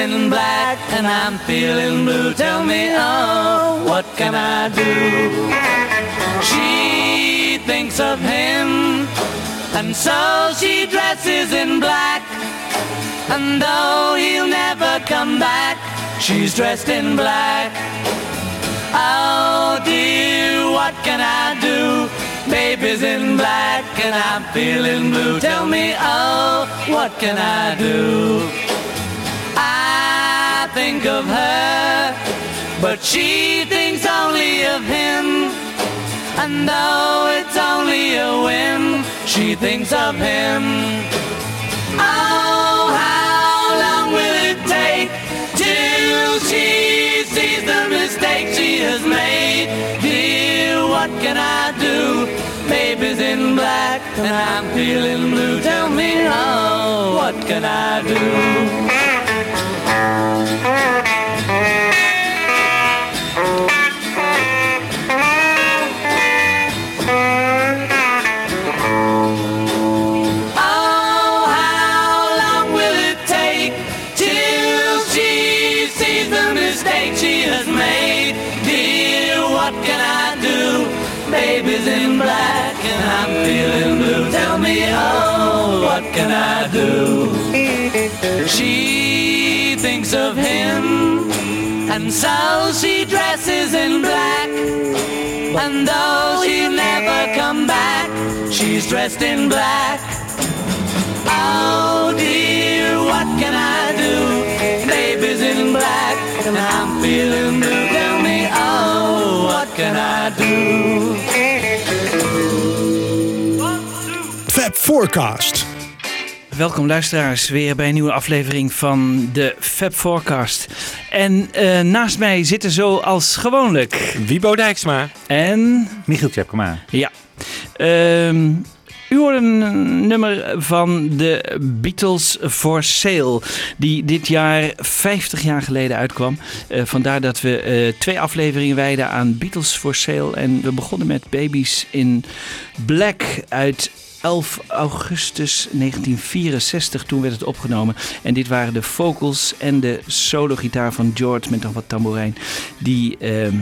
In black and I'm feeling blue. Tell me, oh, what can I do? She thinks of him and so she dresses in black. And though he'll never come back, she's dressed in black. Oh dear, what can I do? Baby's in black and I'm feeling blue. Tell me, oh, what can I do? Think of her, but she thinks only of him. And though it's only a whim, she thinks of him. Oh, how long will it take till she sees the mistake she has made? Dear, what can I do? Baby's in black and I'm feeling blue. Tell me, oh, what can I do? Mistake she has made? Dear, what can I do? Baby's in black and I'm feeling blue. Tell me, oh, what can I do? She thinks of him, and so she dresses in black. And though he'll never come back, she's dressed in black. Feeling blue. Tell me, oh, what can I do? Fab Forecast. Welkom luisteraars, weer bij een nieuwe aflevering van de Fab Forecast. En eh, naast mij zitten zoals gewoonlijk. Wiebo Dijksma. En Michiel Tjepkema. ja, Ehm, u hoort een nummer van de Beatles for Sale, die dit jaar 50 jaar geleden uitkwam. Eh, vandaar dat we eh, twee afleveringen wijden aan Beatles for Sale. En we begonnen met Babies in Black uit 11 augustus 1964, toen werd het opgenomen. En dit waren de vocals en de solo-gitaar van George met nog wat tamboerijn, die ehm,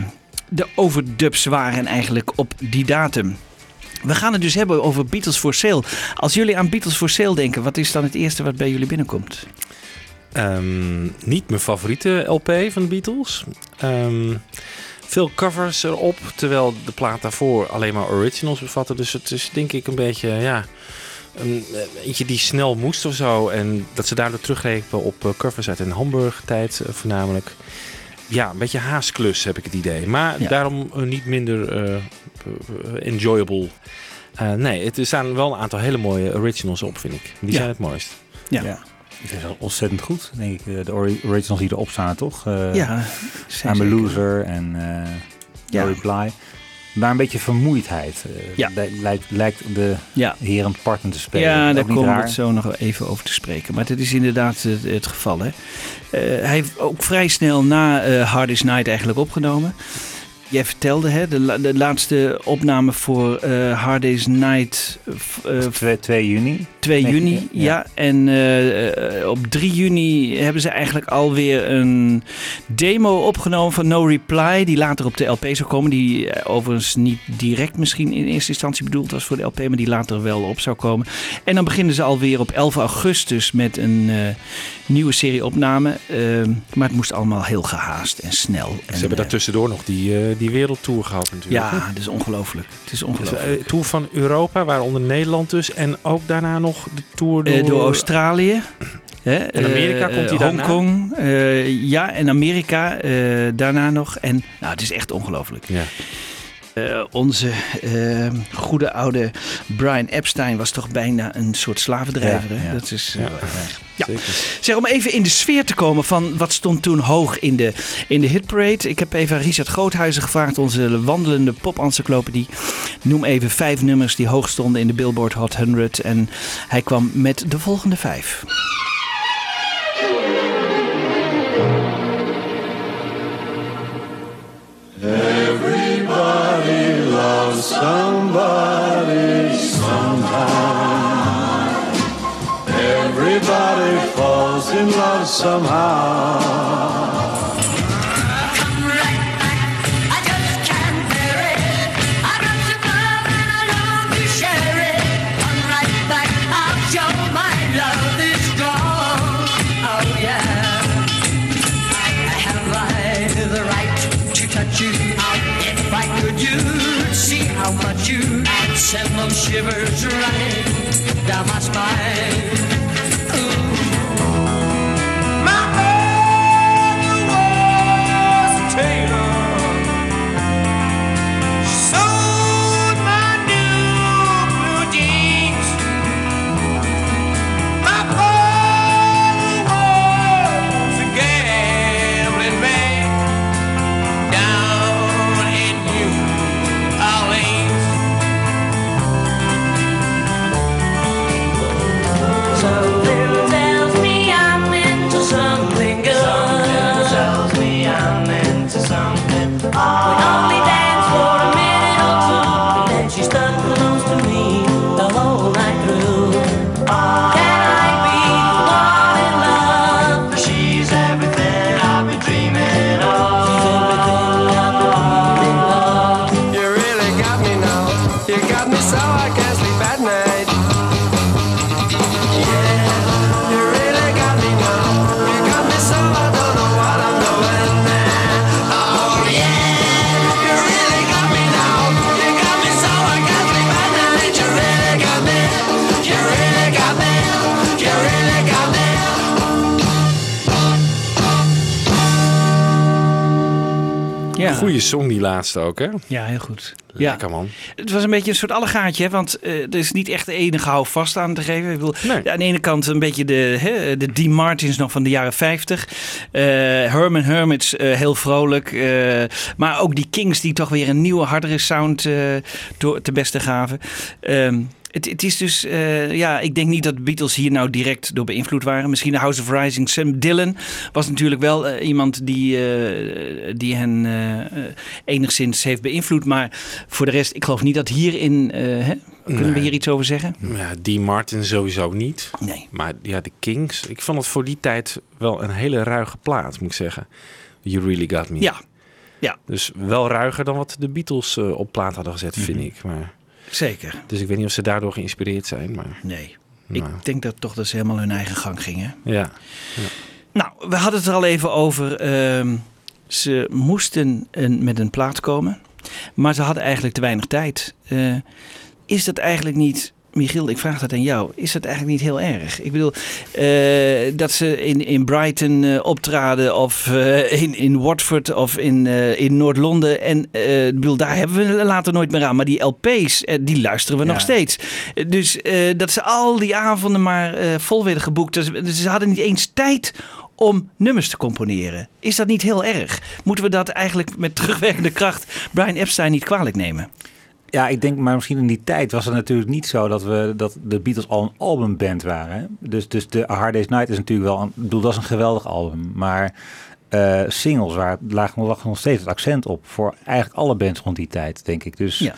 de overdubs waren eigenlijk op die datum. We gaan het dus hebben over Beatles for Sale. Als jullie aan Beatles for Sale denken, wat is dan het eerste wat bij jullie binnenkomt? Ehm, niet mijn favoriete LP van de Beatles. Ehm, veel covers erop, terwijl de plaat daarvoor alleen maar originals bevatte. Dus het is denk ik een beetje, ja, een, eh, eentje die snel moest of zo. En dat ze daardoor teruggrepen op eh, covers uit een Hamburg-tijd eh, voornamelijk. Ja, een beetje haasklus heb ik het idee. Maar Ja. daarom niet minder enjoyable. Eh, nee, het er staan wel een aantal hele mooie originals op, vind ik. Die Ja. zijn het mooist. Ja. Ja. Die zijn ontzettend goed, denk ik. Eh, De ori- originals die erop staan, toch? Uh, ja, zijn I'm a. Loser en eh Ja. No Reply. Maar een beetje vermoeidheid. eh, Ja. li- lijkt, lijkt de Ja. heren parten te spelen. Ja, Ook daar komen we het zo nog even over te spreken. Maar dat is inderdaad het, het geval. Hè. Eh, hij heeft ook vrij snel na eh Hard Day's Night eigenlijk opgenomen. Jij vertelde hè, de, la- de laatste opname voor eh Hard Day's Night eh, Dat is 2, 2 juni. 2 Nee, juni. ja. Ja, en eh, eh, op 3 juni hebben ze eigenlijk alweer een demo opgenomen van No Reply. Die later op de LP zou komen. Die eh, overigens niet direct misschien in eerste instantie bedoeld was voor de LP. Maar die later wel op zou komen. En dan beginnen ze alweer op 11 augustus met een eh, nieuwe serie opname. Eh, maar het moest allemaal heel gehaast en snel. En, Ze hebben eh, daartussendoor nog die, eh, die wereldtour gehad natuurlijk. Ja, dat is ongelooflijk. Het is Dus, ongelooflijk. eh, tour van Europa, waaronder Nederland dus. En ook daarna nog de tour door... Eh, door Australië. Hè, En Amerika eh, komt hij daarna? Hongkong. ja, en Amerika daarna nog. En nou, het is echt ongelooflijk. Ja. Eh, onze eh, goede oude Brian Epstein was toch bijna een soort slavendrijver. Ja. Dat is Ja. Zeker. Zeg, om even in de sfeer te komen van wat stond toen hoog in de, in de hitparade. Ik heb even aan Richard Groothuizen gevraagd, onze wandelende pop-encyclopedie. Noem even vijf nummers die hoog stonden in de Billboard Hot 100. En hij kwam met de volgende vijf. somebody sometime, Everybody falls in love somehow. Shivers running down my spine. Ja, Goeie song die laatste ook, hè? ja heel goed. Ja. Lekker man. Het was een beetje een soort allegaatje, hè? want eh, er is niet echt de enige houvast aan te geven. Ik bedoel, Nee. aan de ene kant een beetje de, hè, de Dean Martins nog van de jaren 50. Eh, Herman Hermits, eh, heel vrolijk. maar ook die Kings die toch weer een nieuwe, hardere sound door, te beste gaven. Ehm, het, het is dus, eh, ja, ik denk niet dat de Beatles hier nou direct door beïnvloed waren. Misschien de House of Rising. Sam Dillon was natuurlijk wel eh, iemand die, eh, die hen enigszins heeft beïnvloed. Maar voor de rest, ik geloof niet dat hierin, hè, kunnen we hier iets over zeggen? Ja, Dean Martin sowieso niet. Nee. Maar ja, de Kings. Ik vond het voor die tijd wel een hele ruige plaat, moet ik zeggen. You Really Got Me. Ja, ja, Dus wel ruiger dan wat de Beatles op plaat hadden gezet, Mhm. vind ik. Maar, zeker. dus ik weet niet of ze daardoor geïnspireerd zijn. Maar Nee. Nou. Ik denk dat toch dat ze helemaal hun eigen gang gingen. ja. Nou, we hadden het er al even over. ehm, ze moesten een, met een plaat komen, maar ze hadden eigenlijk te weinig tijd. Eh, is dat eigenlijk niet, Michiel, ik vraag dat aan jou, is dat eigenlijk niet heel erg? Ik bedoel, eh, dat ze in, in Brighton eh, optraden of eh, in, in Watford of in, in Noord-Londen. En ik bedoel, daar hebben we later nooit meer aan. Maar die LP's, die luisteren we Ja. nog steeds. Dus dat ze al die avonden maar vol werden geboekt. Dus, dus ze hadden niet eens tijd om nummers te componeren. Is dat niet heel erg? Moeten we dat eigenlijk met terugwerkende kracht Brian Epstein niet kwalijk nemen? Ja, ik denk, maar misschien in die tijd was het natuurlijk niet zo dat, we, dat de Beatles al een albumband waren. Dus, dus de A Hard Day's Night is natuurlijk wel, een, ik bedoel, dat is een geweldig album. Maar eh, singles, waar lag, lag nog steeds het accent op voor eigenlijk alle bands rond die tijd, denk ik. Dus Ja.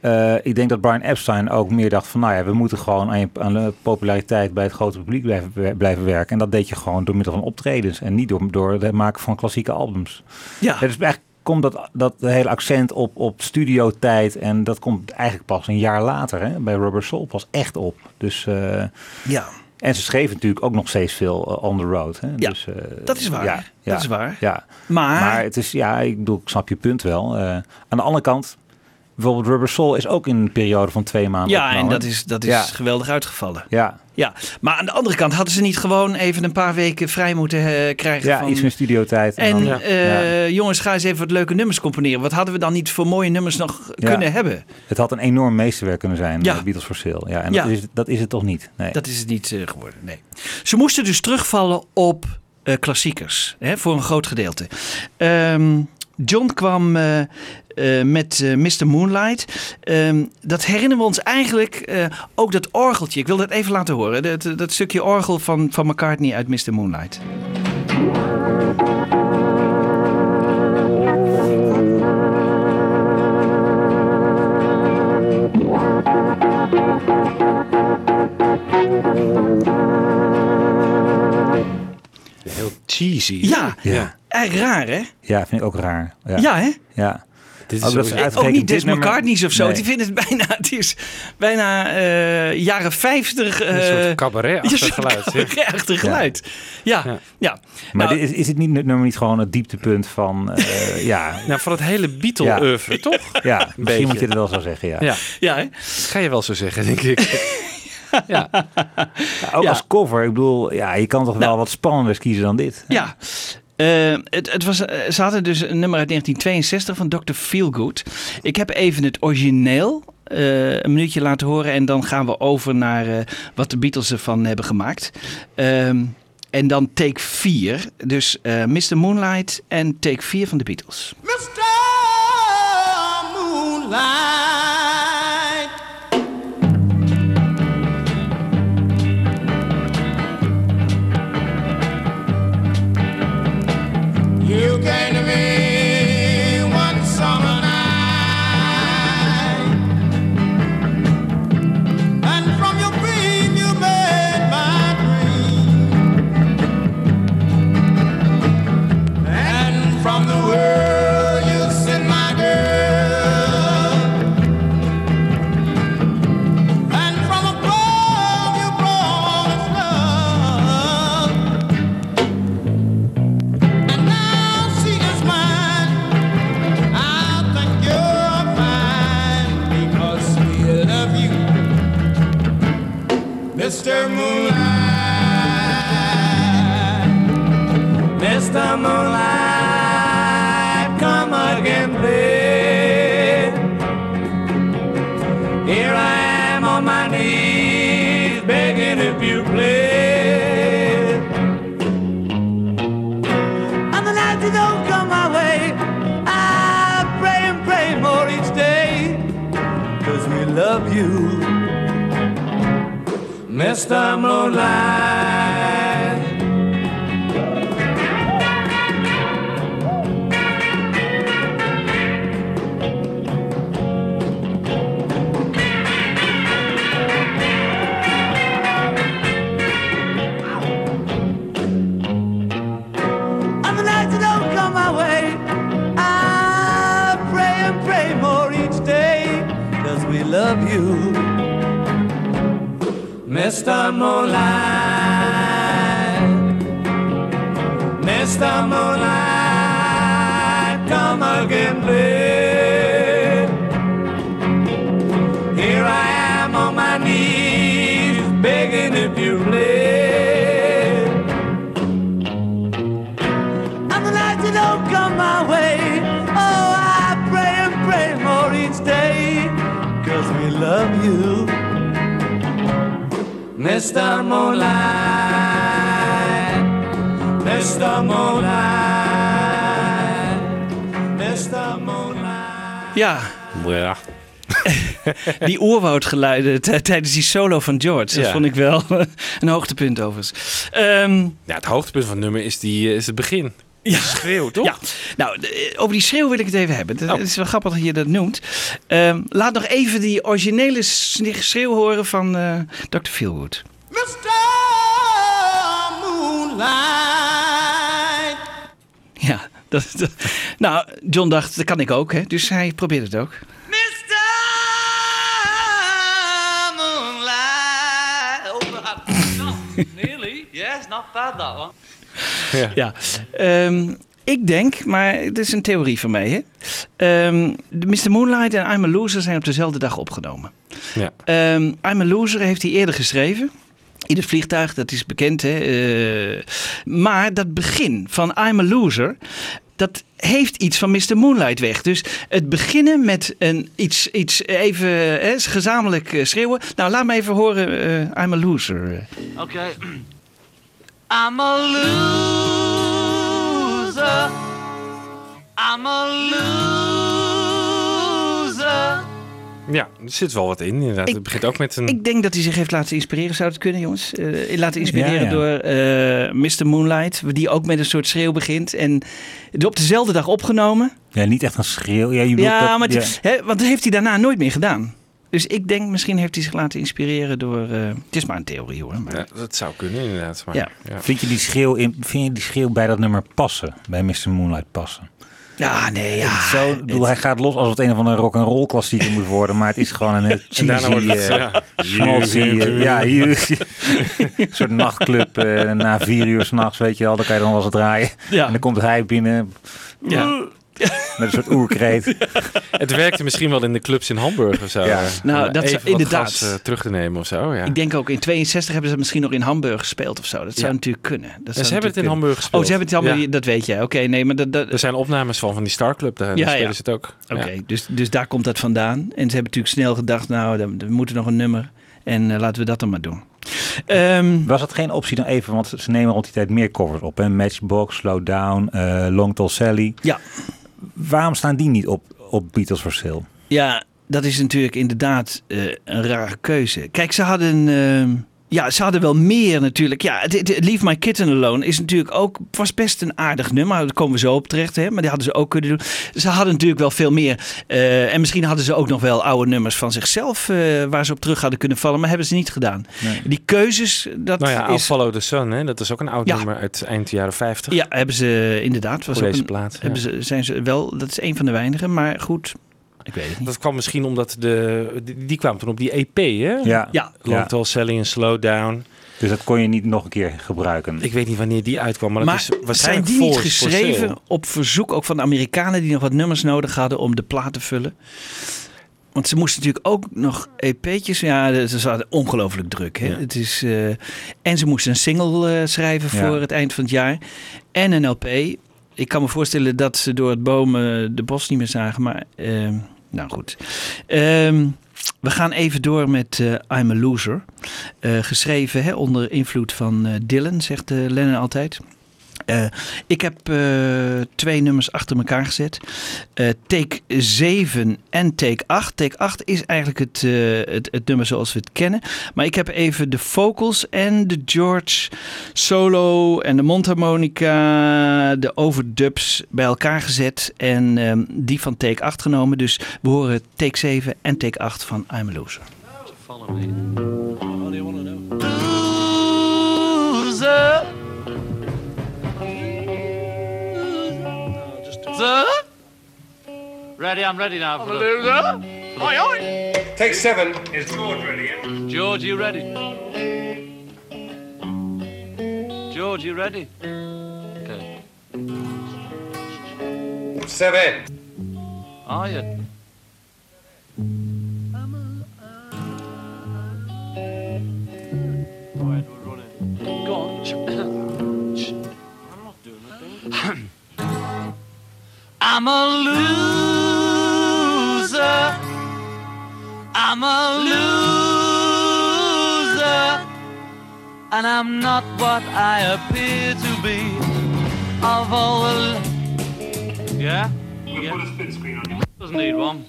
eh, ik denk dat Brian Epstein ook meer dacht van, nou ja, we moeten gewoon aan, je- aan de populariteit bij het grote publiek blijven, blijven werken. En dat deed je gewoon door middel van optredens en niet door, door het maken van klassieke albums. Ja, Ja, dus eigenlijk komt dat, dat hele accent op, op studiotijd en dat komt eigenlijk pas een jaar later hè, bij Rubber Soul pas echt op. Dus, eh, ja. en ze schreven natuurlijk ook nog steeds veel eh, on the road. Hè. Ja, dus, eh, dat is waar. Ja, Dat ja, is waar. Ja. Maar, Maar het is, ja, ik bedoel, ik snap je punt wel. Aan de andere kant, Bijvoorbeeld Rubber Soul is ook in een periode van twee maanden Ja, en dat is, dat is Ja. geweldig uitgevallen. Ja, Ja, maar aan de andere kant hadden ze niet gewoon even een paar weken vrij moeten eh, krijgen ja van... iets meer studiotijd. En dan- Ja. eh, jongens, ga eens even wat leuke nummers componeren. Wat hadden we dan niet voor mooie nummers nog kunnen hebben? Het had een enorm meesterwerk kunnen zijn, Ja. eh, Beatles for Sale. Ja, en. Dat, is, het- dat is het toch niet? Nee. Dat is het niet geworden, nee. Ze moesten dus terugvallen op klassiekers, hè, voor een groot gedeelte. Ehm, John kwam eh, met eh, Mr. Moonlight. Ehm, dat herinneren we ons eigenlijk eh, ook dat orgeltje. Ik wil dat even laten horen. Dat, dat stukje orgel van, van McCartney uit Mr. Moonlight. Heel cheesy. Ja, Ja. erg raar hè? Ja, vind ik ook raar. Ja, Ja, hè? ja. Dit is Ook dat ze Ook niet Des McCartney's of zo. Nee. Die vinden het bijna, het is bijna eh, jaren 50. een eh, soort cabaret-achtig Ja, zo'n geluid. geluid. Ja, ja. Ja. Maar Nou, dit is, is het niet, het nummer niet gewoon het dieptepunt van... eh, ja, Nou, voor het hele Beatle-oeuvre, toch? ja, misschien beetje. moet je het wel zo zeggen, ja. Ja, ja, hè? ga je wel zo zeggen, denk ik. ja. Ja, ook Ja. als cover, ik bedoel, ja, je kan toch wel Nou. wat spannenders kiezen dan dit. ja. Eh, het, was, eh, ze hadden dus een nummer uit 1962 van Dr. Feelgood. Ik heb even het origineel eh, een minuutje laten horen. En dan gaan we over naar wat de Beatles ervan hebben gemaakt. Ehm, en dan take 4. Dus Mr. Moonlight en take 4 van de Beatles. Mr. Moonlight. Mr. Moonlight. Mr. Moonlight, come again, please. Here I am on my knees, begging if you please. And the nights that don't come my way, I pray and pray more each day. Cause we love you, Mr. Moonlight. And the Mr. Moonlight. Mr. Moonlight, come again, please. Mr. Moonlight, Mr. Moonlight, Mr. Moonlight. Ja, Ja. die oerwoudgeluiden tijdens die solo van George. Dat Ja. vond ik wel een hoogtepunt overigens. Ehm, ja, het hoogtepunt van het nummer is, die, eh, is het begin. Ja. Schreeuw, toch? Ja, nou, over die schreeuw wil ik het even hebben. Het Oh. is wel grappig dat je dat noemt. Ehm, laat nog even die originele schreeuw horen van eh, Dr. Feelgood. Mr. Moonlight. Ja, dat, dat- nou, John dacht, dat kan ik ook, hè? dus hij probeert het ook. Mr. Moonlight. Nearly. Yes, not bad that one. Ja. Ehm, Ik denk, maar het is een theorie van mij. Hè? Ehm, Mr. Moonlight en I'm a Loser zijn op dezelfde dag opgenomen. Ja. Ehm, I'm a Loser heeft hij eerder geschreven. In het vliegtuig, dat is bekend. Hè? Eh, maar dat begin van I'm a Loser, dat heeft iets van Mr. Moonlight weg. Dus het beginnen met een, iets, iets even hè, gezamenlijk eh, schreeuwen. Nou, laat me even horen eh, I'm a Loser. Okay. I'm a loser. I'm a loser. Ja, er zit wel wat in inderdaad. Ik- het begint ook met een... Ik denk dat hij zich heeft laten inspireren. Zou het kunnen, jongens? Eh, laten inspireren Ja, ja. door eh, Mr. Moonlight. Die ook met een soort schreeuw begint. En op dezelfde dag opgenomen. Ja, niet echt een schreeuw. Ja, je bedoelt Ja, dat- maar ja. het- hè, want dat heeft hij daarna nooit meer gedaan. Dus ik denk, misschien heeft hij zich laten inspireren door... eh, het is maar een theorie hoor. Maar, Ja, dat zou kunnen inderdaad. Maar, Ja. ja. Vind je die schreeuw, in, vind je die schreeuw bij dat nummer passen? Bij Mr. Moonlight passen? ja, nee, ja. Zo, ik bedoel, hij gaat los alsof het een of andere rock and roll klassieker moet worden, maar het is gewoon een heel En daarna cheesy, wordt het... eh, ja. schmaltzy, eh, ja, een soort nachtclub eh, na vier uur s'nachts, weet je wel, dan kan je dan wel eens draaien. Ja. En dan komt hij binnen Ja. Met een soort oerkreet. Het werkte misschien wel in de clubs in Hamburg of zo. Ja. Nou, dat is inderdaad. gas, eh, terug te nemen of zo. Ja. Ik denk ook in 62 hebben ze misschien nog in Hamburg gespeeld of zo. Dat zou Ja. natuurlijk kunnen. Dat zou ze hebben het in Hamburg gespeeld. Oh, ze hebben het allemaal, Ja. dat weet jij. Oké, nee, maar dat... dat Er zijn opnames van van die Star Club. Daar, Ja, daar spelen ja. ze het ook. Oké, dus, dus daar komt dat vandaan. En ze hebben natuurlijk snel gedacht, nou, dan- we moeten nog een nummer. En eh, laten we dat dan maar doen. Ehm, Was het geen optie dan even, want ze nemen rond die tijd meer covers op. Hè? Matchbox, Slow Down, eh, Long Tall Sally. ja, Waarom staan die niet op, op Beatles for Sale? ja, dat is natuurlijk inderdaad eh, een rare keuze. Kijk, ze hadden... ja, ze hadden wel meer natuurlijk. Ja, het, het- Leave My Kitten Alone is natuurlijk ook... was best een aardig nummer. Daar komen we zo op terecht. Hè? Maar die hadden ze ook kunnen doen. Ze hadden natuurlijk wel veel meer. Eh, en misschien hadden ze ook nog wel oude nummers van zichzelf... eh, waar ze op terug hadden kunnen vallen. Maar hebben ze niet gedaan. Nee. Die keuzes, dat Nou ja, is... Follow the Sun. Hè? Dat is ook een oud Ja. nummer uit eind jaren 50. Ja, hebben ze inderdaad. Was Voor deze een- plaat, ja. Hebben ze, zijn ze wel, dat is een van de weinigen, maar goed, ik weet het niet. Dat kwam misschien omdat de, die, die kwam toen op die EP, hè? Ja, Ja, Long Sally en Slow Down. dus dat kon je niet nog een keer gebruiken. Ik weet niet wanneer die uitkwam, maar, maar dat is zijn waarschijnlijk die niet voor geschreven op verzoek ook van de Amerikanen die nog wat nummers nodig hadden om de plaat te vullen? Want ze moesten natuurlijk ook nog EP'tjes. Ja, ze hadden ongelooflijk druk. Hè? Ja. Het is, eh, en ze moesten een single eh, schrijven Ja. voor het eind van het jaar. En een LP. Ik kan me voorstellen dat ze door het bomen de bos niet meer zagen. Maar ehm, nou goed. Ehm, we gaan even door met eh, I'm a Loser. Eh, geschreven hè, onder invloed van eh, Dylan, zegt Lennon altijd. Eh, ik heb eh, twee nummers achter elkaar gezet. Eh, take 7 en take 8. Take 8 is eigenlijk het, het, het nummer zoals we het kennen. Maar ik heb even de vocals en de George solo en de mondharmonica, de overdubs bij elkaar gezet. En ehm, die van take 8 genomen. Dus we horen take 7 en take 8 van I'm a Loser. Loser. Loser. Ready, I'm ready now. For the loser. Oi, oi. Take seven. Is George ready? Yeah? George, you ready? George, you ready? Okay. Seven. Are you? I'm a loser. I'm a loser. And I'm not what I appear to be. Of all the. Yeah? yeah. Put a split screen on you. Doesn't need one.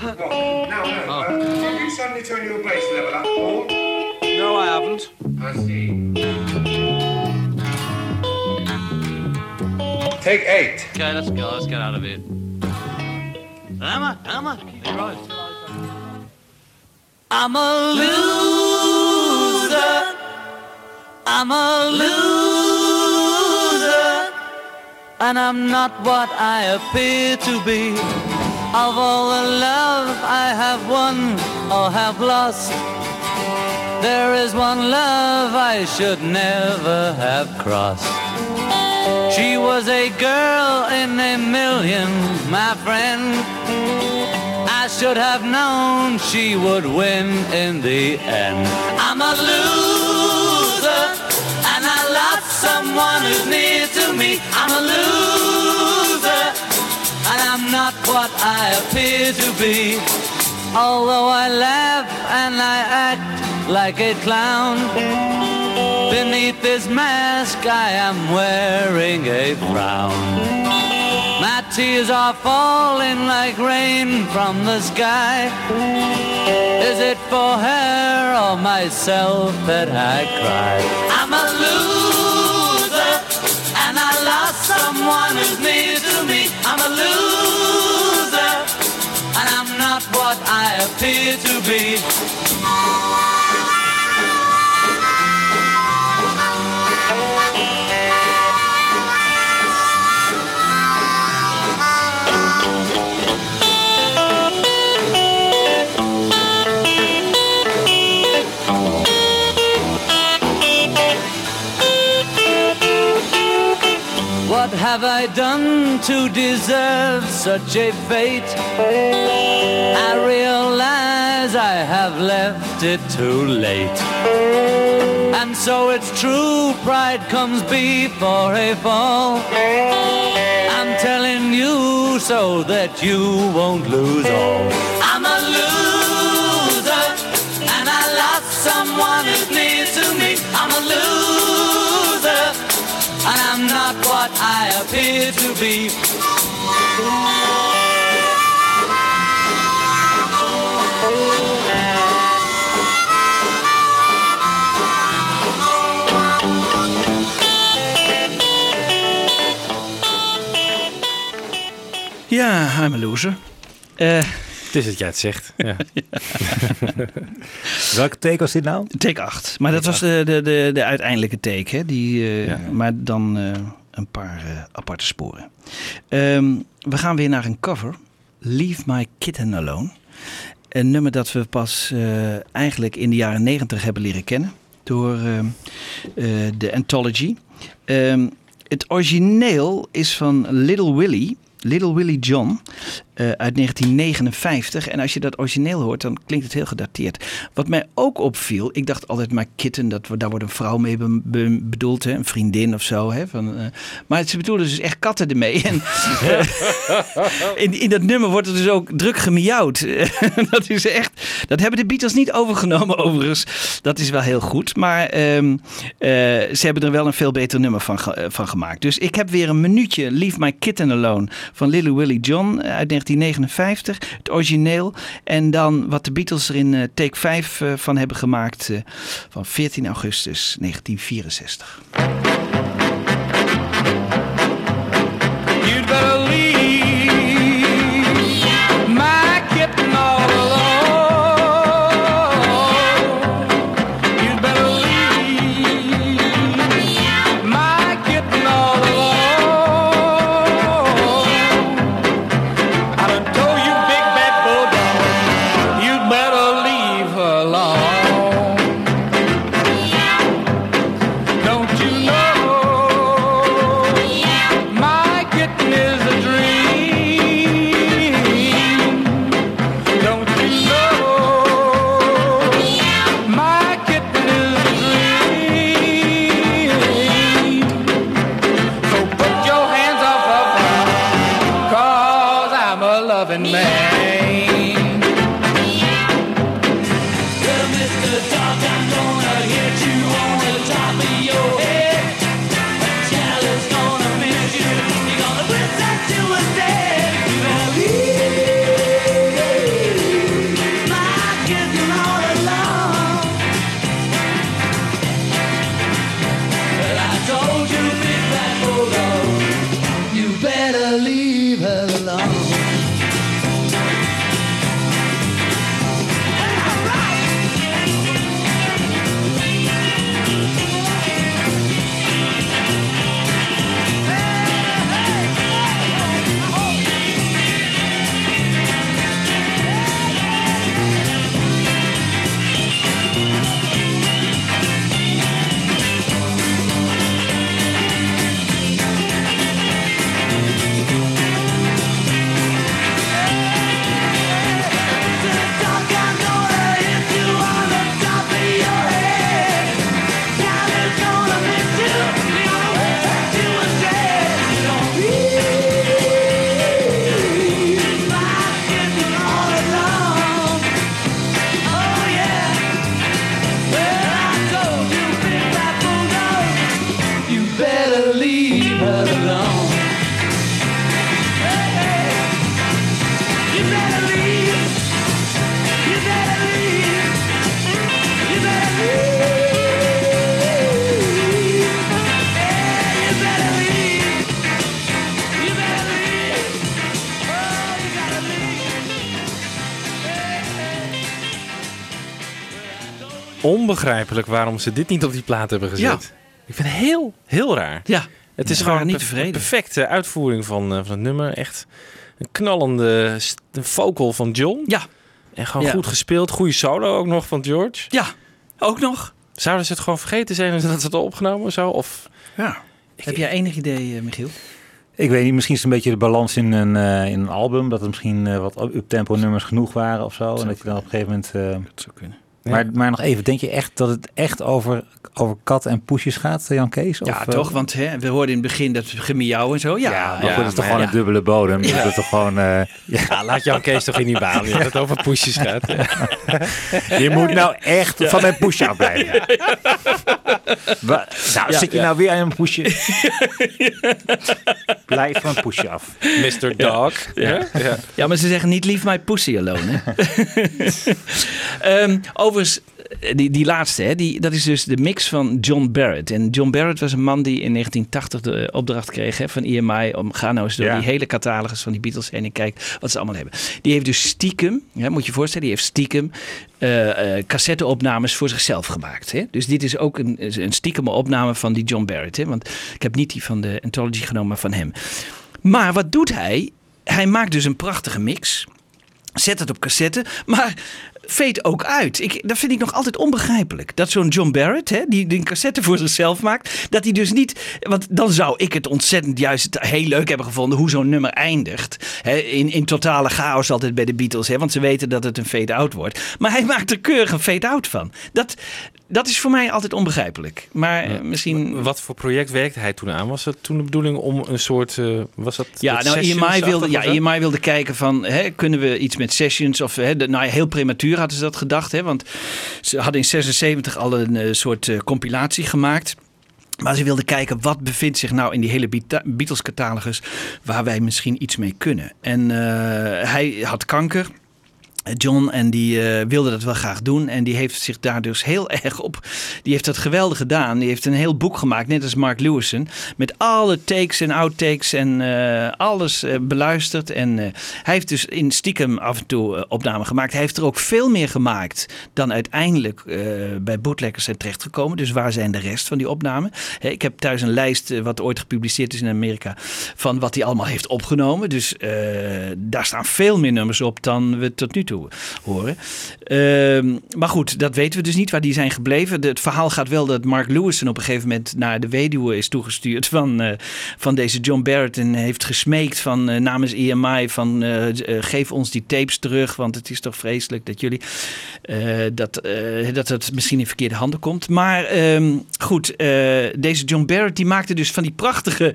What? No, no. Uh, have you suddenly turned your bass level up, Paul? No, I haven't. I see. Take eight. Okay, let's go. Let's get out of here. Emma, Emma, you're right. I'm a loser. I'm a loser. And I'm not what I appear to be. Of all the love I have won or have lost, there is one love I should never have crossed. She was a girl in a million, my friend. I should have known she would win in the end. I'm a loser, and I lost someone who's near to me. I'm a loser, and I'm not what I appear to be. Although I laugh and I act like a clown, beneath this mask I am wearing a frown. My tears are falling like rain from the sky. Is it for her or myself that I cry? I'm a loser, and I lost someone who's near to me. I'm a loser, and I'm not what I appear to be. Have I done to deserve such a fate? I realize I have left it too late. And so it's true, pride comes before a fall. I'm telling you so that you won't lose all. I'm a loser, and I lost someone who's near to me. I'm a loser, what I appear to be. Ja, I'm a loser. Eh, Het is dat jij het zegt. Ja. Welke take was dit nou? take 8. Maar dat was de, de, de, de uiteindelijke take, hè? Die, eh, Ja. Maar dan eh, een paar eh, aparte sporen. Ehm, we gaan weer naar een cover. Leave My Kitten Alone. Een nummer dat we pas eh, eigenlijk in de jaren 90 hebben leren kennen. Door ehm, eh, de Anthology. Ehm, het origineel is van Little Willie. Little Willie John uit 1959. En als je dat origineel hoort, dan klinkt het heel gedateerd. Wat mij ook opviel, ik dacht altijd maar kitten, dat, daar wordt een vrouw mee be- be- bedoeld, hè? een vriendin of zo. Hè? Van, eh, maar ze bedoelen dus echt katten ermee. En, eh, in, in dat nummer wordt er dus ook druk gemiauwd. dat is echt, dat hebben de Beatles niet overgenomen overigens. Dat is wel heel goed. Maar ehm, eh, ze hebben er wel een veel beter nummer van, eh, van gemaakt. Dus ik heb weer een minuutje Leave My Kitten Alone van Little Willie John eh, uit 1959. Het origineel. En dan wat de Beatles er in eh, take 5 eh, van hebben gemaakt eh, van 14 augustus 1964. loving man. Onbegrijpelijk waarom ze dit niet op die plaat hebben gezet. Ik vind het heel, heel raar. Ja, Het is gewoon niet tevreden. perfecte uitvoering van, eh, van het nummer. Echt een knallende vocal van John. Ja, En gewoon Ja. goed gespeeld. Goede solo ook nog van George. ja, ook nog. Zouden ze het gewoon vergeten zijn dat ze het hadden opgenomen of zo? Of... Ja. Heb jij enig idee, eh, Michiel? Ik weet niet, misschien is het een beetje de balans in een, eh, in een album. Dat er misschien wat up-tempo nummers genoeg waren of zo. En dat je dan op een gegeven moment... eh, Dat zou kunnen. Ja. maar, maar nog even, denk je echt dat het echt over, over kat en poesjes gaat, Jan Kees? Of, Ja, eh, toch? Want hè, we hoorden in het begin dat gemiauw en zo. Ja, Ja, maar Ja, goed, het is toch gewoon ja. een dubbele bodem. Dat is toch gewoon... eh, ja, Ja, laat Jan Kees toch in die baan. Dat het over poesjes gaat. je moet nou echt van mijn poesje afblijven. Nou, Ja, zit je ja. nou weer aan een poesje? Blijf van een poesje af. Mr. Dog. Ja. Ja. Ja, maar ze zeggen niet leave my pussy alone. Hè? Ehm, overigens, die, die laatste, hè, die, dat is dus de mix van John Barrett. En John Barrett was een man die in 1980 de opdracht kreeg hè, van EMI om ga nou eens door Ja. die hele catalogus van die Beatles heen en kijk wat ze allemaal hebben. Die heeft dus stiekem, hè, moet je je voorstellen, die heeft stiekem eh, eh, cassetteopnames voor zichzelf gemaakt. Hè? Dus dit is ook een, een stiekeme opname van die John Barrett. Hè? Want ik heb niet die van de Anthology genomen, maar van hem. Maar wat doet hij? Hij maakt dus een prachtige mix. Zet het op cassette, maar veet ook uit. Ik, dat vind ik nog altijd onbegrijpelijk. Dat zo'n John Barrett, hè, die, een cassette voor zichzelf maakt, dat hij dus niet. Want dan zou ik het ontzettend juist heel leuk hebben gevonden hoe zo'n nummer eindigt. Hè, in, in totale chaos altijd bij de Beatles, hè, want ze weten dat het een fade-out wordt. Maar hij maakt er keurig een fade-out van. Dat, dat is voor mij altijd onbegrijpelijk. Maar eh, misschien. Wat voor project werkte hij toen aan? Was het toen de bedoeling om een soort... eh, was dat Ja, nou, EMI sessionsachtig wilde, ja? EMI wilde kijken van, hè, kunnen we iets met sessions? Of, hè, de- nou, heel prematuur hadden ze dat gedacht. Hè, want ze hadden in 76 al een eh, soort compilatie gemaakt. Maar ze wilden kijken wat bevindt zich nou in die hele Beatles-catalogus waar wij misschien iets mee kunnen. En hij had kanker. John en die eh, wilde dat wel graag doen. En die heeft zich daar dus heel erg op. Die heeft dat geweldig gedaan. Die heeft een heel boek gemaakt, net als Mark Lewison. Met alle takes en outtakes en eh, alles eh, beluisterd. En eh, hij heeft dus in stiekem af en toe eh, opnamen gemaakt. Hij heeft er ook veel meer gemaakt dan uiteindelijk eh, bij bootleggers zijn terechtgekomen. Dus waar zijn de rest van die opnamen? Ik heb thuis een lijst eh, wat ooit gepubliceerd is in Amerika. Van wat hij allemaal heeft opgenomen. Dus eh, daar staan veel meer nummers op dan we tot nu toe horen. Ehm, maar goed, dat weten we dus niet waar die zijn gebleven. De- het verhaal gaat wel dat Mark Lewison op een gegeven moment naar de weduwe is toegestuurd van, eh, van deze John Barrett. En heeft gesmeekt van eh, namens EMI van eh, geef ons die tapes terug. Want het is toch vreselijk dat jullie dat, dat het misschien in verkeerde handen komt. Maar ehm, goed, deze John Barrett die maakte dus van die prachtige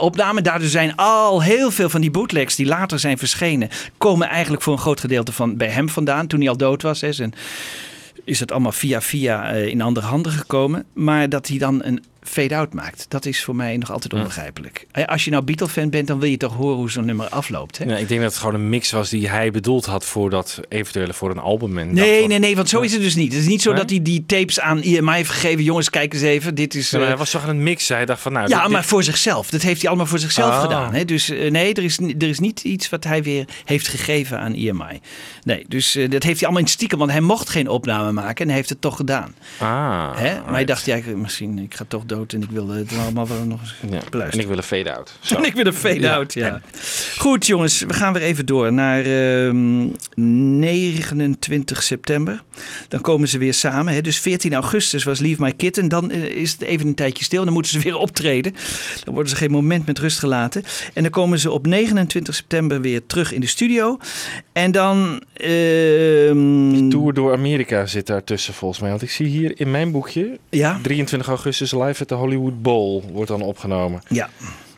opnamen. Daardoor zijn al heel veel van die bootlegs die later zijn verschenen, komen eigenlijk voor een groot gedeelte van bij hem vandaan toen hij al dood was. Hè. Zijn, is het allemaal via via eh, in andere handen gekomen. Maar dat hij dan een fade-out maakt, dat is voor mij nog altijd onbegrijpelijk. Eh, Als je nou Beatle-fan bent, dan wil je toch horen hoe zo'n nummer afloopt. Hè? Ja, ik denk dat het gewoon een mix was die hij bedoeld had voor dat eventuele voor een album. En Nee, van- nee, nee, want zo is het dus niet. Het is niet zo Nee? dat hij die tapes aan IMI heeft gegeven. Jongens, kijk eens even, dit is... Eh, hij was toch aan het mixen. Hij dacht van nou... ja, dit- maar voor zichzelf. Dat heeft hij allemaal voor zichzelf Ah. gedaan. Hè? Dus eh, nee, er is, er is niet iets wat hij weer heeft gegeven aan IMI. Nee, dus dat heeft hij allemaal in stiekem. Want hij mocht geen opname maken en hij heeft het toch gedaan. Ah, Hè? Maar hij dacht, ja, misschien, ik ga toch dood en ik wil het allemaal wel nog eens Ja, en beluisteren. ik wil een fade-out. En ik wil een fade-out, ja. Goed jongens, we gaan weer even door naar ehm, 29 september. Dan komen ze weer samen. Hè? Dus 14 augustus was Leave My Kitten. Dan eh, is het even een tijdje stil. Dan moeten ze weer optreden. Dan worden ze geen moment met rust gelaten. En dan komen ze op 29 september weer terug in de studio. En dan... ehm, Tour door Amerika zit daartussen volgens mij. Want ik zie hier in mijn boekje... Ja, 23 augustus live at de Hollywood Bowl wordt dan opgenomen. ja.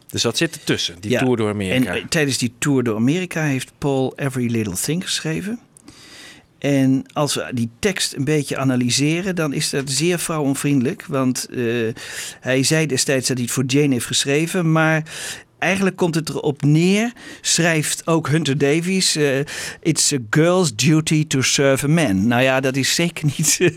Dus dat zit ertussen, die Ja. tour door Amerika. En eh, tijdens die tour door Amerika heeft Paul Every Little Thing geschreven. En als we die tekst een beetje analyseren, dan is dat zeer vrouwonvriendelijk. Want eh, hij zei destijds dat hij het voor Jane heeft geschreven, maar eigenlijk komt het erop neer, schrijft ook Hunter Davies, eh, It's a girl's duty to serve a man. Nou ja, dat is zeker niet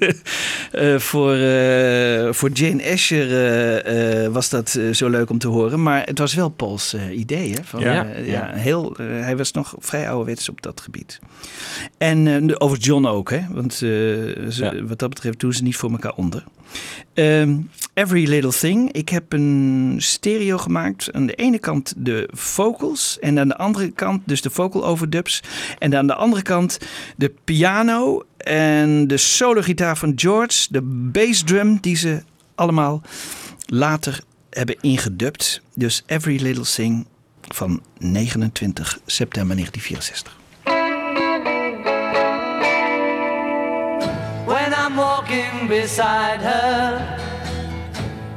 eh, voor, eh, voor Jane Asher eh, eh, was dat eh, zo leuk om te horen. Maar het was wel Pauls eh, idee. Hè? Van, Ja. eh, ja, heel, eh, hij was nog vrij ouderwets op dat gebied. En eh, over John ook, hè? want eh, ze, Ja. wat dat betreft doen ze niet voor elkaar onder. Ehm, Every Little Thing. Ik heb een stereo gemaakt. Aan de ene kant de vocals en aan de andere kant dus de vocal overdubs. En aan de andere kant de piano en de solo gitaar van George, de bassdrum die ze allemaal later hebben ingedubt. Dus Every Little Thing van 29 september 1964. I'm walking beside her,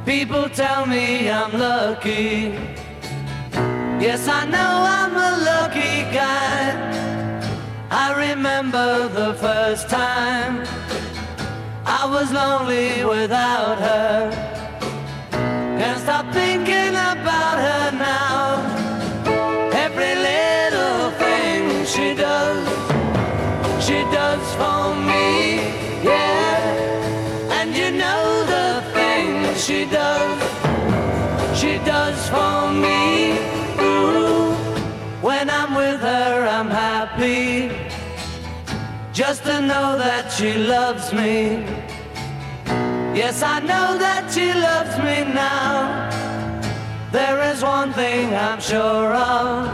people tell me I'm lucky. Yes, I know I'm a lucky guy. I remember the first time I was lonely without her. Can't stop thinking about she does, she does for me. Ooh, when I'm with her, I'm happy. Just to know that she loves me. Yes, I know that she loves me now. There is one thing I'm sure of.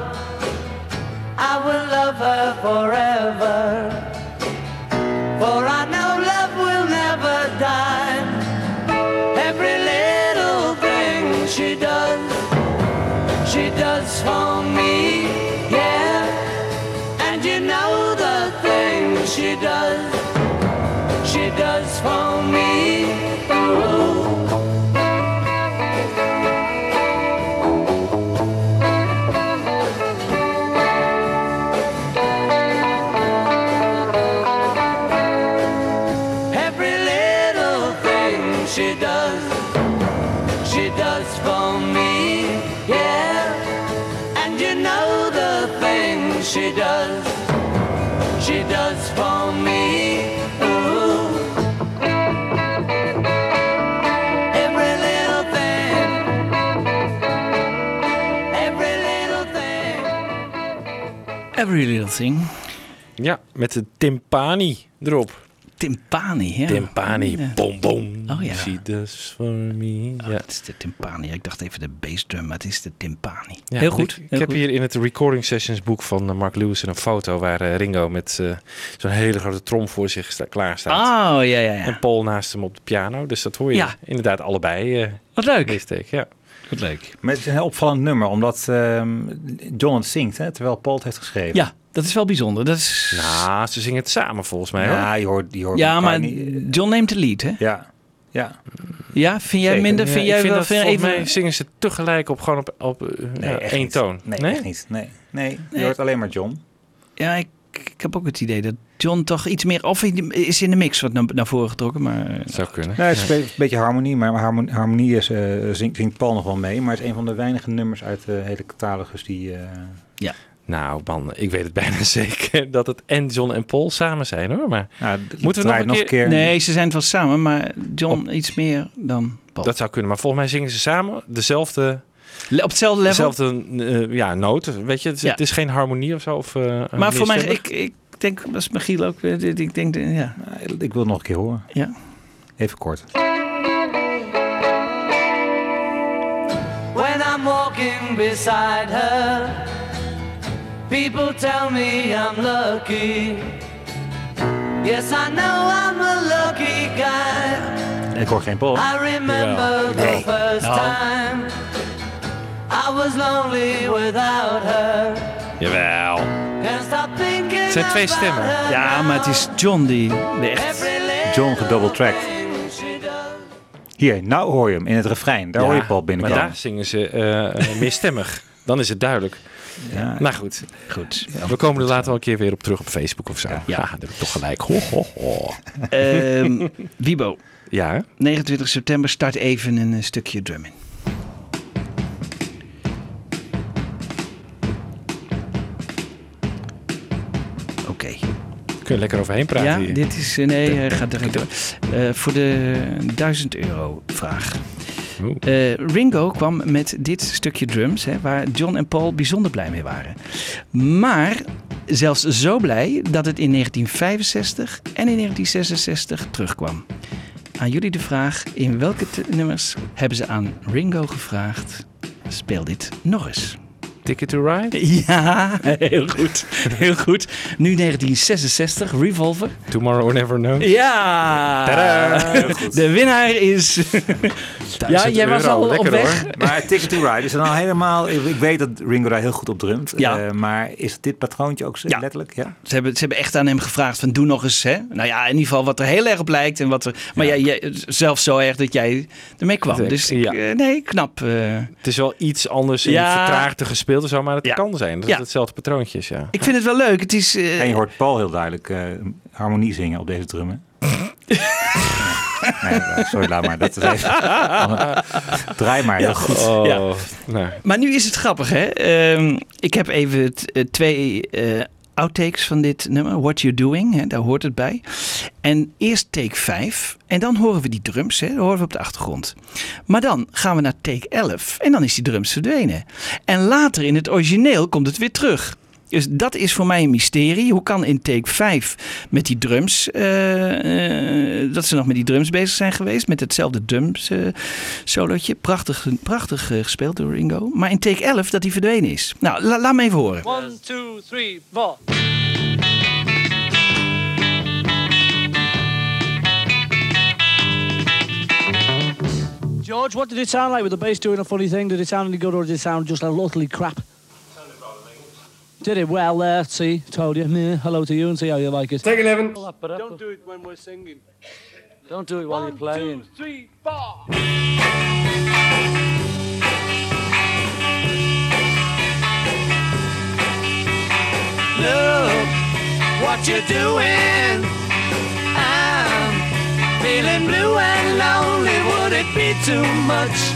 I will love her forever. For I know does does, she does for me. Ooh. Every little thing, every little thing. Every Little Thing. Ja, met de timpani erop. Timpani, ja. Timpani, Ja. bom bom. Oh ja. She does for me. Oh, Ja. Het is de timpani. Ik dacht even de bassdrum, maar het is de timpani. Ja, heel goed. Ik, heb goed. hier in het Recording Sessions boek van eh, Mark Lewis een foto waar eh, Ringo met eh, zo'n hele grote trom voor zich sta, klaar staat. Oh, ja, ja, ja. En Paul naast hem op de piano. Dus dat hoor je Ja. inderdaad allebei. Wat leuk. deze take, ja. Wat leuk. Maar het is een heel opvallend nummer, omdat ehm, John zingt, hè, terwijl Paul het heeft geschreven. Ja, dat is wel bijzonder. Dat is... Nou, ze zingen het samen volgens mij. hoor. Ja, je hoort, je hoort ja, maar niet- John neemt de lead, hè? Ja, ja. Ja, vind jij Zeker. minder? Ja, Vind ik jij vind wel dat vind volgens even... mij zingen ze tegelijk op gewoon op, op eh, ja, echt één niet. toon. Nee, echt niet. Nee, nee je Nee. hoort alleen maar John. Ja, ik, ik heb ook het idee dat John toch iets meer... Of is in de mix wat naar, naar voren getrokken, maar... Dat zou kunnen. Nee, het is een beetje harmonie, maar harmonie, harmonie is, eh, zingt, zingt Paul nog wel mee. Maar het is een van de weinige nummers uit de hele catalogus die... eh, Nou man, ik weet het bijna zeker dat het en John en Paul samen zijn hoor. Maar nou, Moeten we nog een keer- Nee, ze zijn het wel samen, maar John iets meer dan Paul. dat zou kunnen. Maar volgens mij zingen ze samen dezelfde, Le- Op hetzelfde level? dezelfde eh, ja, noten. Weet je, het, Ja. het is geen harmonie of zo. Of, eh, maar voor mij, ik, ik denk, dat is Michiel ook, eh, ik denk, ja. ik wil het nog een keer horen. ja. Even kort. When I'm walking beside her, people tell me I'm lucky. Yes, I know I'm a lucky guy. Ik hoor geen Paul. I remember the first No. time I was lonely without her. Jawel. Het zijn twee stemmen. ja, maar het is John die echt... John does. Hier, nou hoor je hem in het refrein. Daar Ja, hoor je Paul Maar binnenkomen. daar zingen ze eh, eh, meerstemmig. Dan is het duidelijk. Nou goed. goed. We komen er later wel een keer weer op terug op Facebook of zo. Ja, ja dat heb ik toch gelijk. Ho, ho, ho. Ehm, Wibo. Ja? 29 september start even een eh, stukje drumming. Oké. Okay. Kun je lekker overheen praten ja, dit is... Nee, eh, gaat er... Uh, eh, voor de 1000 euro vraag. Eh, Ringo kwam met dit stukje drums, hè, waar John en Paul bijzonder blij mee waren. Maar zelfs zo blij dat het in 1965 en in 1966 terugkwam. Aan jullie de vraag, in welke nummers hebben ze aan Ringo gevraagd? Speel dit nog eens. Ticket to Ride? Ja, heel goed. Heel goed. Nu 1966, Revolver. Tomorrow Never Knows? Ja! Tadaa! De winnaar is... ja, jij was al lekker op weg. hoor. Maar Ticket to Ride is dan al helemaal... Ik weet dat Ringo daar heel goed op drumt. Ja. eh, maar is dit patroontje ook zo Ja. letterlijk? Ja. Ze hebben, ze hebben echt aan hem gevraagd van doe nog eens. Hè? Nou ja, in ieder geval wat er heel erg op lijkt. En wat er, maar ja. jij, zelfs zo erg dat jij ermee kwam. Dus ik, ja. eh, nee, knap. eh. Het is wel iets anders in Ja. vertraagde gespeeld zo, maar het Ja. kan zijn. Dat Ja. het hetzelfde patroontje is, ja. ik vind het wel leuk. Het is... eh, En je hoort Paul heel duidelijk eh, harmonie zingen op deze drummen. nee, sorry, laat maar. Dat is even... Draai maar, heel goed. Oh, Ja. nou, Maar nu is het grappig, hè? Ehm, ik heb even t- eh, twee eh, outtakes van dit nummer. What You're Doing, hè, daar hoort het bij. En eerst take 5. En dan horen we die drums, hè, dat horen we op de achtergrond. Maar dan gaan we naar take 11. En dan is die drums verdwenen. En later in het origineel komt het weer terug. Dus dat is voor mij een mysterie. Hoe kan in take 5 met die drums, eh, eh, dat ze nog met die drums bezig zijn geweest, met hetzelfde drums eh, solootje. Prachtig, prachtig gespeeld door Ringo. Maar in take 11 dat die verdwenen is. Nou, la- laat me even horen. One, two, three, four. George, what did it sound like with the bass doing a funny thing? Did it sound any good or did it sound just utterly crap? Did it? Well, there, see, told you. Meh, hello to you and see how you like it. Take 11. Don't do it when we're singing. Don't do it while you're playing. Two, three, four. Look what you're doing. I'm feeling blue and lonely. Would it be too much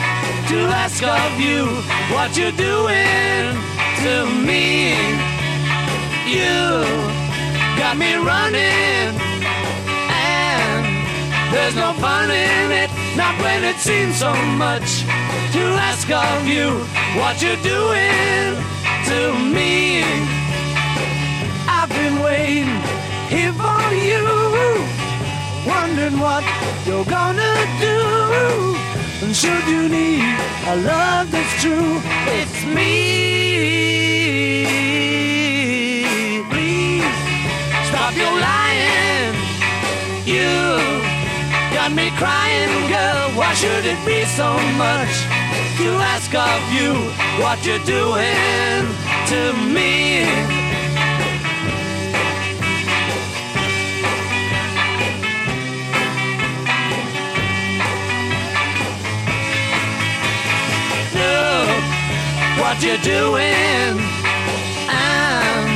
to ask of you what you're doing to me? You got me running, and there's no fun in it. Not when it seems so much to ask of you what you're doing to me. I've been waiting here for you, wondering what you're gonna do. And should you need a love that's true, it's me. You got me crying, girl. Why should it be so much to ask of you what you're doing to me? Look what you're doing. I'm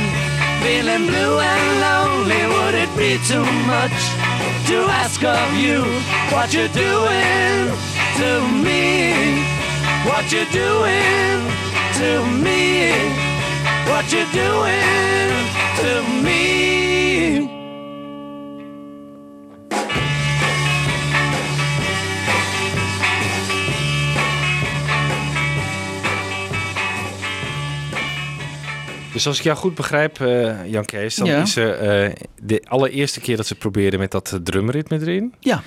feeling blue and lonely. Would it be too much to ask of you what you're doing to me? What you're doing to me? What you're doing to me? Dus als ik jou goed begrijp, eh, Jan Kees, dan Ja. is er eh, de allereerste keer dat ze probeerden met dat eh, drumritme erin. Ja.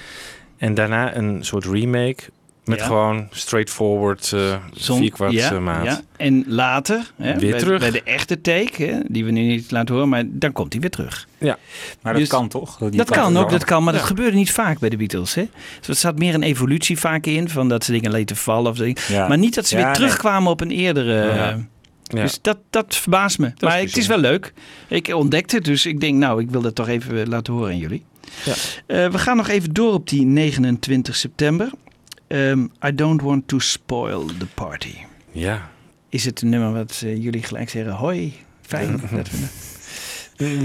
En daarna een soort remake met Ja. gewoon straightforward uh, Zon- vierkwart ja, maat. ja. En later, hè, Weer bij, terug. bij de echte take, hè, die we nu niet laten horen, maar dan komt hij weer terug. Ja. Maar dat Dus- kan toch? Dat kan ook, dat kan, maar dat gebeurde niet vaak bij de Beatles. Hè? Dus er staat meer een evolutie vaak in, van dat ze dingen lieten vallen. Of dingen. Ja. Maar niet dat ze Ja, weer nee. terugkwamen op een eerdere... Ja. Dus dat, dat verbaast me. maar het is wel leuk. Ik ontdekte het, dus ik denk, nou, ik wil dat toch even eh, laten horen aan jullie. Ja. Eh, we gaan nog even door op die 29 september. Ehm, I don't want to spoil the party. ja. Is het een nummer wat eh, jullie gelijk zeggen, hoi, fijn. dat we-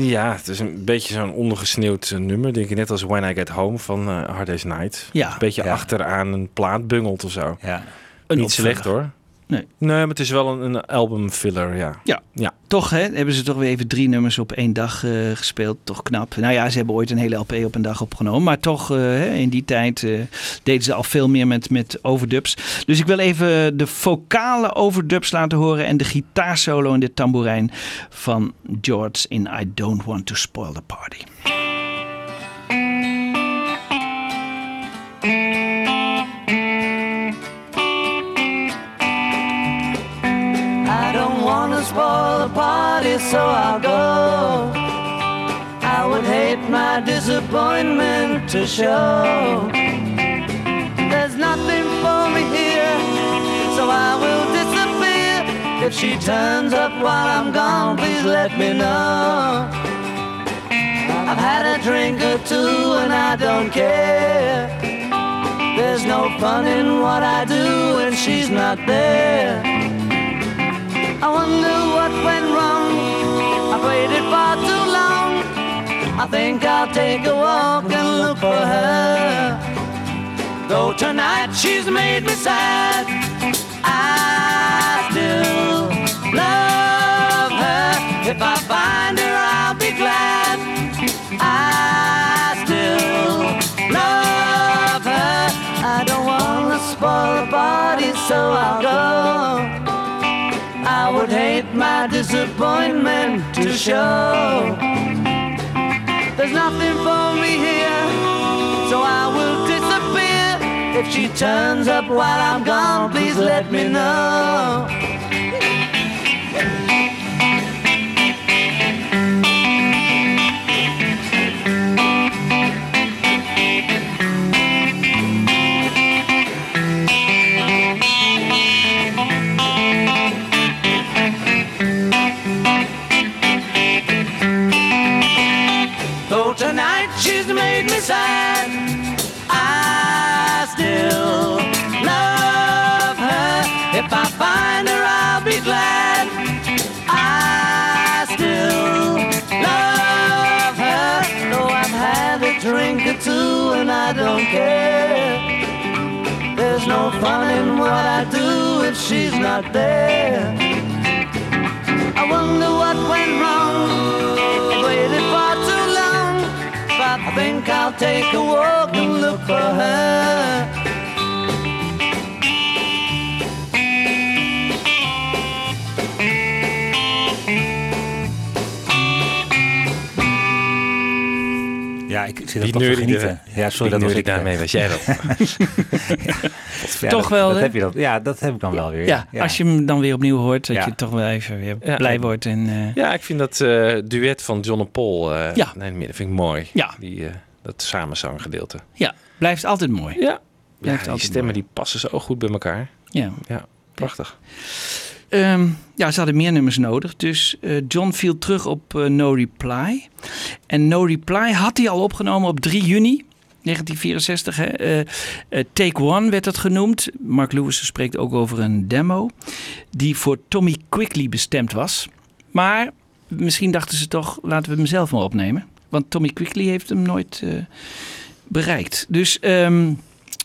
Ja, het is een beetje zo'n ondergesneeuwd nummer. Denk ik net als When I Get Home van eh Hard Day's Night. Ja. Een beetje Ja. achteraan een plaat bungelt of zo. Ja. Een Niet slecht hoor. Nee. Nee, maar het is wel een, een album filler, ja. Ja. Ja. Toch hè, hebben ze toch weer even drie nummers op één dag eh, gespeeld. Toch knap. Nou ja, ze hebben ooit een hele LP op een dag opgenomen. Maar toch, hè, in die tijd eh, deden ze al veel meer met, met overdubs. Dus ik wil even de vocale overdubs laten horen. En de gitaarsolo en de tamboerijn van George in I Don't Want To Spoil The Party. Spoil the party, so I'll go. I would hate my disappointment to show. There's nothing for me here, so I will disappear. If she turns up while I'm gone, please let me know. I've had a drink or two and I don't care. There's no fun in what I do when she's not there. I wonder what went wrong. I waited far too long. I think I'll take a walk and look for her. Though tonight she's made me sad, I still love her. If I find her, I'll be glad. I still love her. I don't wanna spoil the party, so I'll go. Would hate my disappointment to show. There's nothing for me here, so I will disappear. If she turns up while I'm gone, please let me know. Sad, I still love her. If I find her, I'll be glad. I still love her. Though I've had a drink or two and I don't care. There's no fun in what I do if she's not there. I wonder what went wrong. I think I'll take a walk and look for her. Ja, ik zit er toch te genieten. Ja, sorry, dat was ik. eh, daarmee, was jij dat? Ja, Toch dat- wel, Dat heb je dan, ja, dat heb ik dan wel weer. Ja, als je hem dan weer opnieuw hoort, dat Ja. je toch wel even weer Ja. blij wordt. En, eh, Ja, ik vind dat eh, duet van John en Paul, eh Ja. nee, dat vind ik mooi. Ja. Die, eh, dat samenzanggedeelte. ja, blijft altijd mooi. Ja. Blijft die altijd stemmen mooi. die passen zo goed bij elkaar. Ja. Ja, prachtig. Ehm, ja, ze hadden meer nummers nodig. Dus eh, John viel terug op eh, No Reply. En No Reply had hij al opgenomen op 3 juni 1964. Hè. Eh, Take One werd dat genoemd. Mark Lewis spreekt ook over een demo. Die voor Tommy Quickly bestemd was. Maar misschien dachten ze toch, laten we hem zelf maar opnemen. Want Tommy Quickly heeft hem nooit bereikt. Dus ehm,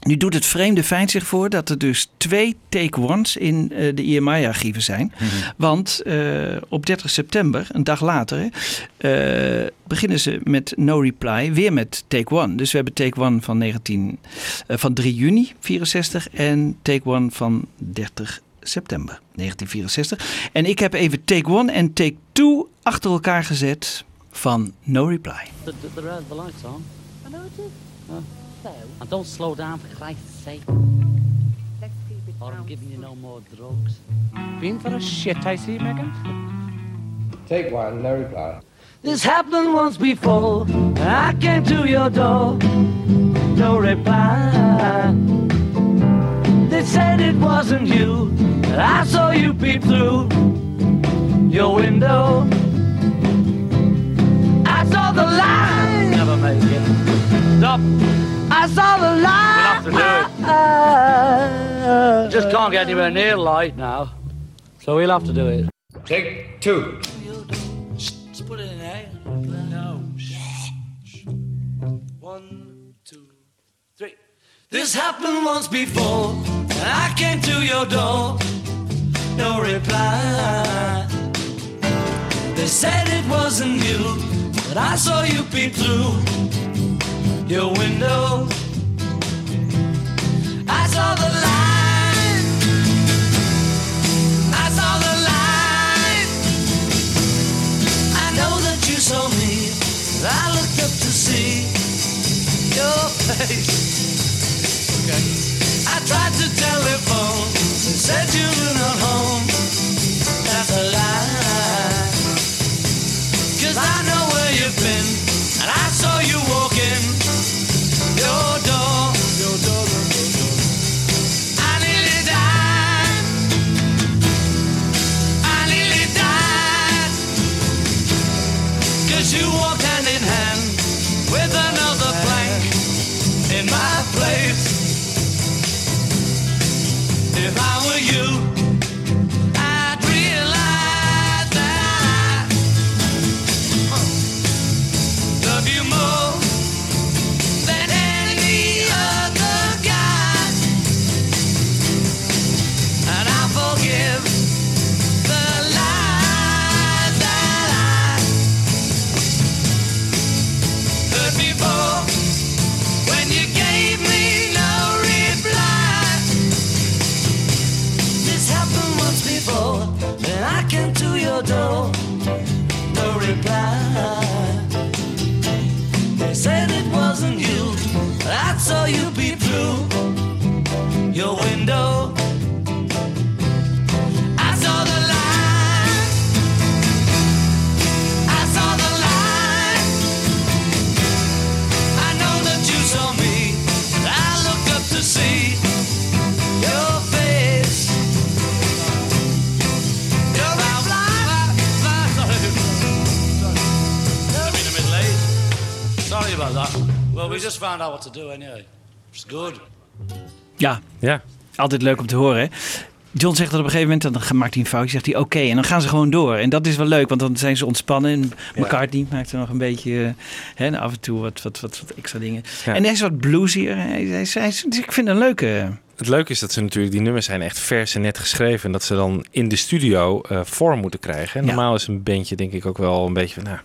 nu doet het vreemde feit zich voor dat er dus twee take-ones in eh, de EMI-archieven zijn. Want eh, op 30 september, een dag later, eh, beginnen ze met No Reply weer met Take One. Dus we hebben Take One van, 19, eh, van 3 juni 64 en Take One van 30 september 1964. En ik heb even Take One en Take Two achter elkaar gezet van No Reply. The, the, the, light's on. I know it is. And don't slow down for Christ's sake. Or I'm giving you no more drugs. Been for a shit, I see, Megan? Take one, no reply. This happened once before. I came to your door, no reply. They said it wasn't you. I saw you peep through your window. I saw the light. Never make it. Stop. I saw the light. We'll have uh, Just can't get anywhere near light now. So we'll have to do it. Take two. Just put it in there. No. One, two, three. This happened once before. I came to your door. no reply. They said it wasn't you, but I saw you peep through your window. I saw the light. I saw the light. I know that you saw me. I looked up to see your face. Okay. I tried to telephone. They said you Well, we just found out what to do anyway. It's good. Ja, Ja. altijd leuk om te horen. hè? John zegt dat op een gegeven moment, dan maakt hij een foutje, zegt hij oké. en dan gaan ze gewoon door. En dat is wel leuk, want dan zijn ze ontspannen. En McCartney maakt er nog een beetje, eh, hè, af en toe wat, wat, wat, wat extra dingen. Ja. En hij is wat bluesier. Hij, hij, hij, hij- dus ik vind het een leuke... Het leuke is dat ze natuurlijk, die nummers zijn echt vers en net geschreven. En dat ze dan in de studio eh, vorm moeten krijgen. En Ja. normaal is een bandje denk ik ook wel een beetje van, nou,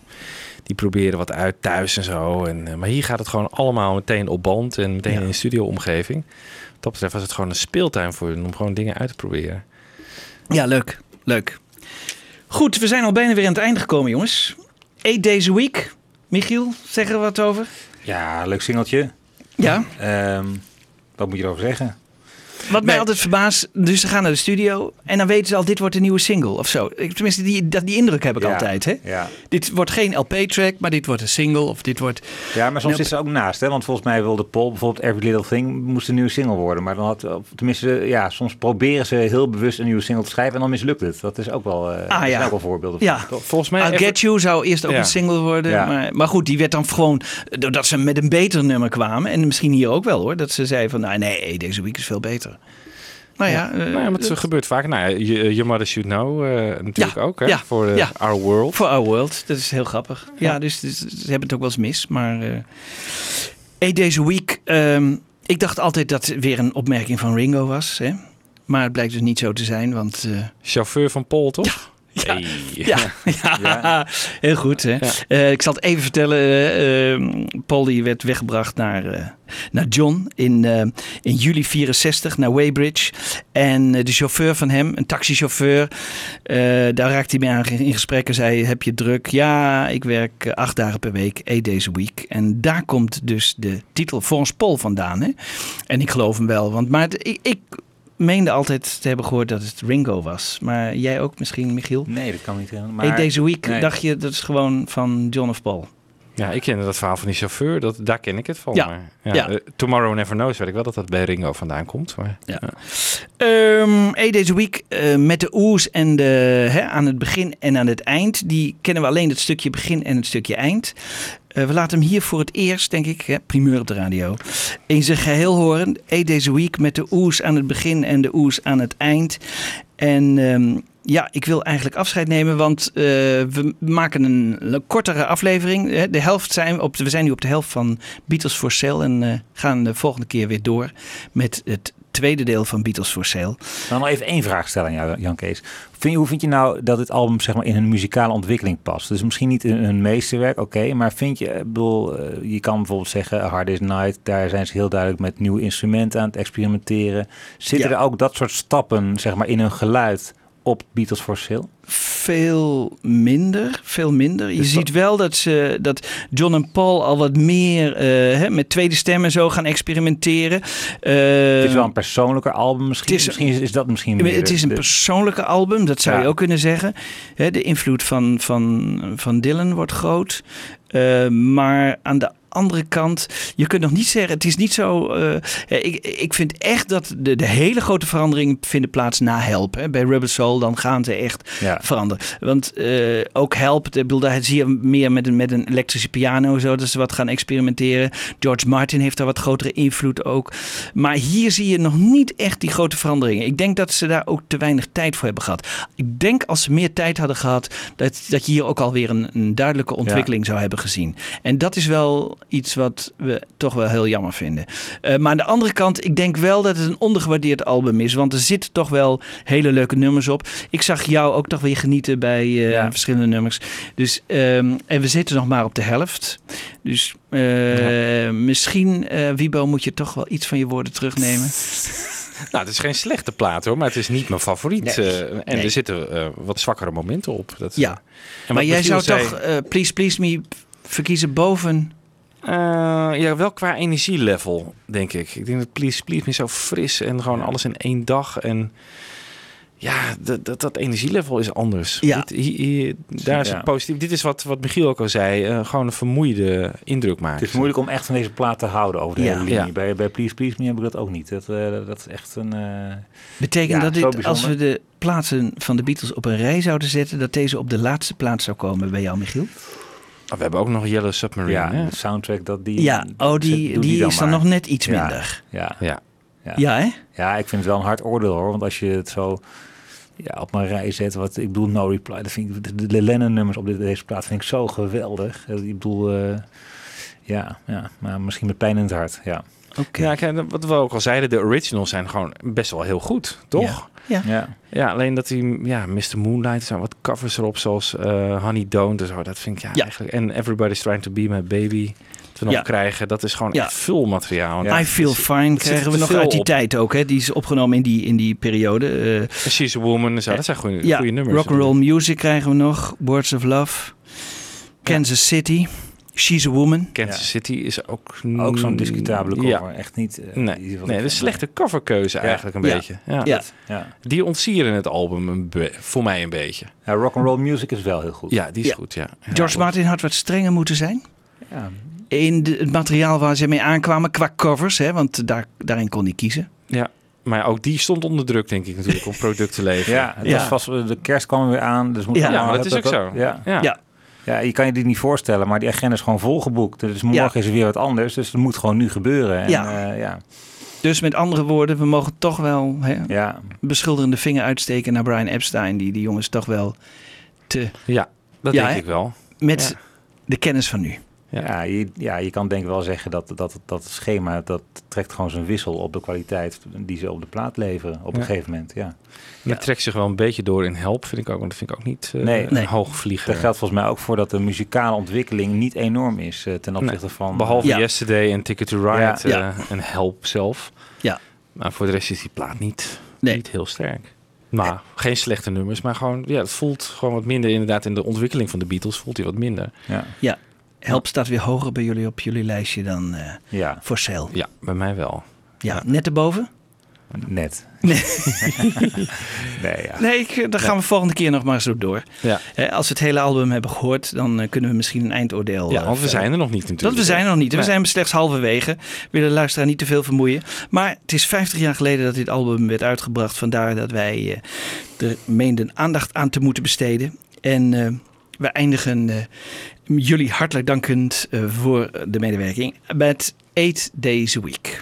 die proberen wat uit thuis en zo. En, eh, maar hier gaat het gewoon allemaal meteen op band en meteen Ja. in de studio-omgeving. Wat dat betreft was het gewoon een speeltuin voor hun om gewoon dingen uit te proberen. Ja, leuk. Leuk. Goed, we zijn al bijna weer aan het einde gekomen, jongens. Eight Days a Week. Michiel, zeg er wat over? Ja, leuk singeltje. Ja. Ehm, wat moet je erover zeggen? Wat mij altijd verbaast, dus ze gaan naar de studio en dan weten ze al, dit wordt een nieuwe single of zo. Ik- Tenminste, die, dat, die indruk heb ik Ja, altijd. Hè? Ja. Dit wordt geen LP-track, maar dit wordt een single of dit wordt... ja, maar soms is ze ook naast. Hè? Want volgens mij wilde Paul bijvoorbeeld Every Little Thing moest een nieuwe single worden. Maar dan had, tenminste, ja, soms proberen ze heel bewust een nieuwe single te schrijven en dan mislukt het. Dat is ook wel, eh Ah, dat ja. zijn ook wel voorbeelden. van. Ja, Volgens mij... I'll Get You zou eerst ook Ja. een single worden. Ja. Maar, maar goed, die werd dan gewoon, doordat ze met een beter nummer kwamen. En misschien hier ook wel hoor, dat ze zeiden van, nou, nee, deze week is veel beter. Nou ja, eh, Nou ja, maar het gebeurt vaak. Nou ja, Je- Your Mother Should Know eh, natuurlijk Ja, ook, hè? ja, Voor eh, ja. Our World. voor Our World, dat is heel grappig. Ja, Ja. dus, dus ze hebben het ook wel eens mis. Maar eh Days a Week, ehm, ik dacht altijd dat het weer een opmerking van Ringo was. Hè? Maar het blijkt dus niet zo te zijn, want... eh, Chauffeur van Paul, toch? Ja. Hey. Ja, ja. Ja. heel goed. Hè? Eh, ik zal het even vertellen. eh, Paul die werd weggebracht naar, eh, naar John in, in juli 64 naar Weybridge. En de chauffeur van hem, een taxichauffeur, daar raakte hij mee aan in gesprek en zei: Heb je druk? Ja, ik werk acht dagen per week, eight days a week. En daar komt dus de titel volgens Paul vandaan. Hè? En ik geloof hem wel. Want, maar ik, ik meende altijd te hebben gehoord dat het Ringo was. Maar jij ook misschien, Michiel? Nee, dat kan niet. herinneren. Maar, a Week nee. dacht je, dat is gewoon van John of Paul. Ja, ik kende dat verhaal van die chauffeur. Dat, daar ken ik het van. Ja. Maar, ja, Ja. eh, Tomorrow Never Knows weet ik wel dat dat bij Ringo vandaan komt. Maar, Ja. Ehm Eight Days a Week eh, met de oes en de, hè, aan het begin en aan het eind. Die kennen we alleen het stukje begin en het stukje eind. Eh, we laten hem hier voor het eerst, denk ik, hè, primeur op de radio, in zijn geheel horen. Days a Week met de oes aan het begin en de oes aan het eind. En ehm, ja, ik wil eigenlijk afscheid nemen, want eh, we maken een kortere aflevering. Hè, De helft zijn op, we zijn nu op de helft van Beatles for Sale en eh, gaan de volgende keer weer door met het tweede deel van Beatles for Sale. Dan nog even één vraag stellen aan jou, Jan Kees. Vind je, hoe vind je nou dat dit album zeg maar, in een muzikale ontwikkeling past? Dus misschien niet in een meesterwerk, oké. maar vind je, ik bedoel, eh, je kan bijvoorbeeld zeggen Hard Day's Night. Daar zijn ze heel duidelijk met nieuwe instrumenten aan het experimenteren. Zitten Ja. er ook dat soort stappen zeg maar, in hun geluid op Beatles for Sale? Veel minder, veel minder. Je Dus ziet wel dat, ze, dat John en Paul al wat meer eh, hè, met tweede stem en zo gaan experimenteren. Het is wel een persoonlijker album misschien. is- misschien is, is dat misschien meer Het is een de- persoonlijke album, dat zou Ja. je ook kunnen zeggen. Hè, de invloed van, van, van Dylan wordt groot. Eh, maar aan de andere kant, je kunt nog niet zeggen, het is niet zo. eh, ik, ik vind echt dat de, de hele grote veranderingen vinden plaats na Help. Hè. Bij Rebel Soul, dan gaan ze echt Ja. veranderen. Want eh, ook Help, ik bedoel, daar zie je meer met een, met een elektrische piano, zo, dat ze wat gaan experimenteren. George Martin heeft daar wat grotere invloed ook. Maar hier zie je nog niet echt die grote veranderingen. Ik denk dat ze daar ook te weinig tijd voor hebben gehad. Ik denk als ze meer tijd hadden gehad, dat, dat je hier ook alweer een, een duidelijke ontwikkeling zou hebben gezien. En dat is wel iets wat we toch wel heel jammer vinden. Eh, maar aan de andere kant, ik denk wel dat het een ondergewaardeerd album is. Want er zitten toch wel hele leuke nummers op. Ik zag jou ook toch weer genieten bij eh, Ja. verschillende nummers. Dus, ehm, en we zitten nog maar op de helft. Dus eh, misschien, Wiebo, moet je toch wel iets van je woorden terugnemen. Nou, het is geen slechte plaat hoor, maar het is niet mijn favoriet. Nee. en Nee. er zitten wat zwakkere momenten op. Dat, Ja. maar jij zou zei- toch Please Please Me verkiezen boven... Eh, ja, wel qua energielevel, denk ik. Ik denk dat Please Please Me zo fris en gewoon alles in één dag. En ja, dat, dat, dat energielevel is anders. Ja. Dit, hier, hier- daar is Ja. het positief. Dit is wat, wat Michiel ook al zei. eh, gewoon een vermoeide indruk maken. Het is moeilijk om echt van deze plaat te houden over de Ja. hele linie. Ja. Bij, bij Please Please Me heb ik dat ook niet. Dat, eh, dat is echt een... eh, Betekent Ja, dat dit, als we de plaatsen van de Beatles op een rij zouden zetten, dat deze op de laatste plaats zou komen bij jou, Michiel? Oh, we hebben ook nog Yellow Submarine. ja, hè? de soundtrack, dat die... Ja, oh, die, die, dan is dan maar. nog net iets minder. Ja, Ja. ja. Ja, hè? Ja, ik vind het wel een hard oordeel hoor. Want als je het zo ja, op mijn rij zet, wat ik bedoel, No Reply, dat vind ik, de, de Lennon-nummers op dit- deze plaat vind ik zo geweldig. Ik bedoel, eh, ja, ja, maar misschien met pijn in het hart. Ja, Oké. Ja, kijk, wat we ook al zeiden, de originals zijn gewoon best wel heel goed, toch? Ja. ja. Ja, alleen dat die, ja, Mr. Moonlight, er zijn wat covers erop, zoals eh, Honey Don't en zo. Dat vind ik ja, Ja. eigenlijk. En Everybody's Trying to Be My Baby. Dat we nog Ja. krijgen, dat is gewoon Ja. echt veel materiaal. Ja. I Feel Fine krijgen we te nog uit die op. tijd ook, hè? Die is opgenomen in die, in die periode. Eh, She's a Woman, en zo. dat zijn goede, ja, goede nummers. Rock and Roll Music krijgen we nog. Words of Love. Kansas City. She's a Woman. Kansas City is ook... Ook zo'n discutabele cover. Ja. Echt niet... eh, Nee, nee, ik- dat is een slechte coverkeuze eigenlijk een Ja. beetje. Ja. Ja. Ja. Die ontsieren het album voor mij een beetje. ja, rock and roll music is wel heel goed. Ja, die is Ja. goed, ja. Ja, George. Martin had wat strenger moeten zijn. Ja. In de- het materiaal waar ze mee aankwamen qua covers, hè? Want daar, daarin kon hij kiezen. Ja, maar ook die stond onder druk, denk ik natuurlijk, om product te leveren. Ja, het Ja. was vast, de kerst kwam er weer aan. Dus moet Ja, maar dat is ook zo. Ja. Ja. Ja. Ja, je kan je dit niet voorstellen, maar die agenda is gewoon volgeboekt. Dus morgen Ja. is er weer wat anders, dus het moet gewoon nu gebeuren. En, Ja. ja. ja. Dus met andere woorden, we mogen toch wel hè, ja, beschuldigende vinger uitsteken naar Brian Epstein. Die die jongens toch wel te... Ja, dat Ja, denk hè? ik wel. Met Ja. de kennis van nu. Ja. Ja. je, ja, je kan denk ik wel zeggen dat dat, dat schema, dat trekt gewoon zijn wissel op de kwaliteit die ze op de plaat leveren op Ja. een gegeven moment. Ja. Dat trekt zich wel een beetje door in help, vind ik ook. Want dat vind ik ook niet eh, Nee. Nee. hoog vliegen. Daar geldt volgens mij ook voor dat de muzikale ontwikkeling niet enorm is eh, ten opzichte van... Behalve Ja. Yesterday en Ticket to Ride Ja. eh, en Help zelf. Ja. Maar voor de rest is die plaat niet, Nee. niet heel sterk. Maar geen slechte nummers, maar gewoon, ja, het voelt gewoon wat minder. Inderdaad, in de ontwikkeling van de Beatles voelt hij wat minder. ja. Help staat weer hoger bij jullie op jullie lijstje dan eh ja, voor sale. Ja, bij mij wel. Ja, net erboven? net. Nee. Nee, ja. Nee, ik, daar gaan we volgende keer nog maar eens op door. Ja, Eh, als we het hele album hebben gehoord, dan eh, kunnen we misschien een eindoordeel... ja eh, want we zijn er nog niet natuurlijk. Dat we zijn er nog niet. We Nee. zijn slechts halverwege. We willen de luisteraar niet te veel vermoeien. Maar het is 50 jaar geleden dat dit album werd uitgebracht. Vandaar dat wij eh, er meenden aandacht aan te moeten besteden. En eh, we eindigen eh, jullie hartelijk dankend eh, voor de medewerking met 8 Days a Week.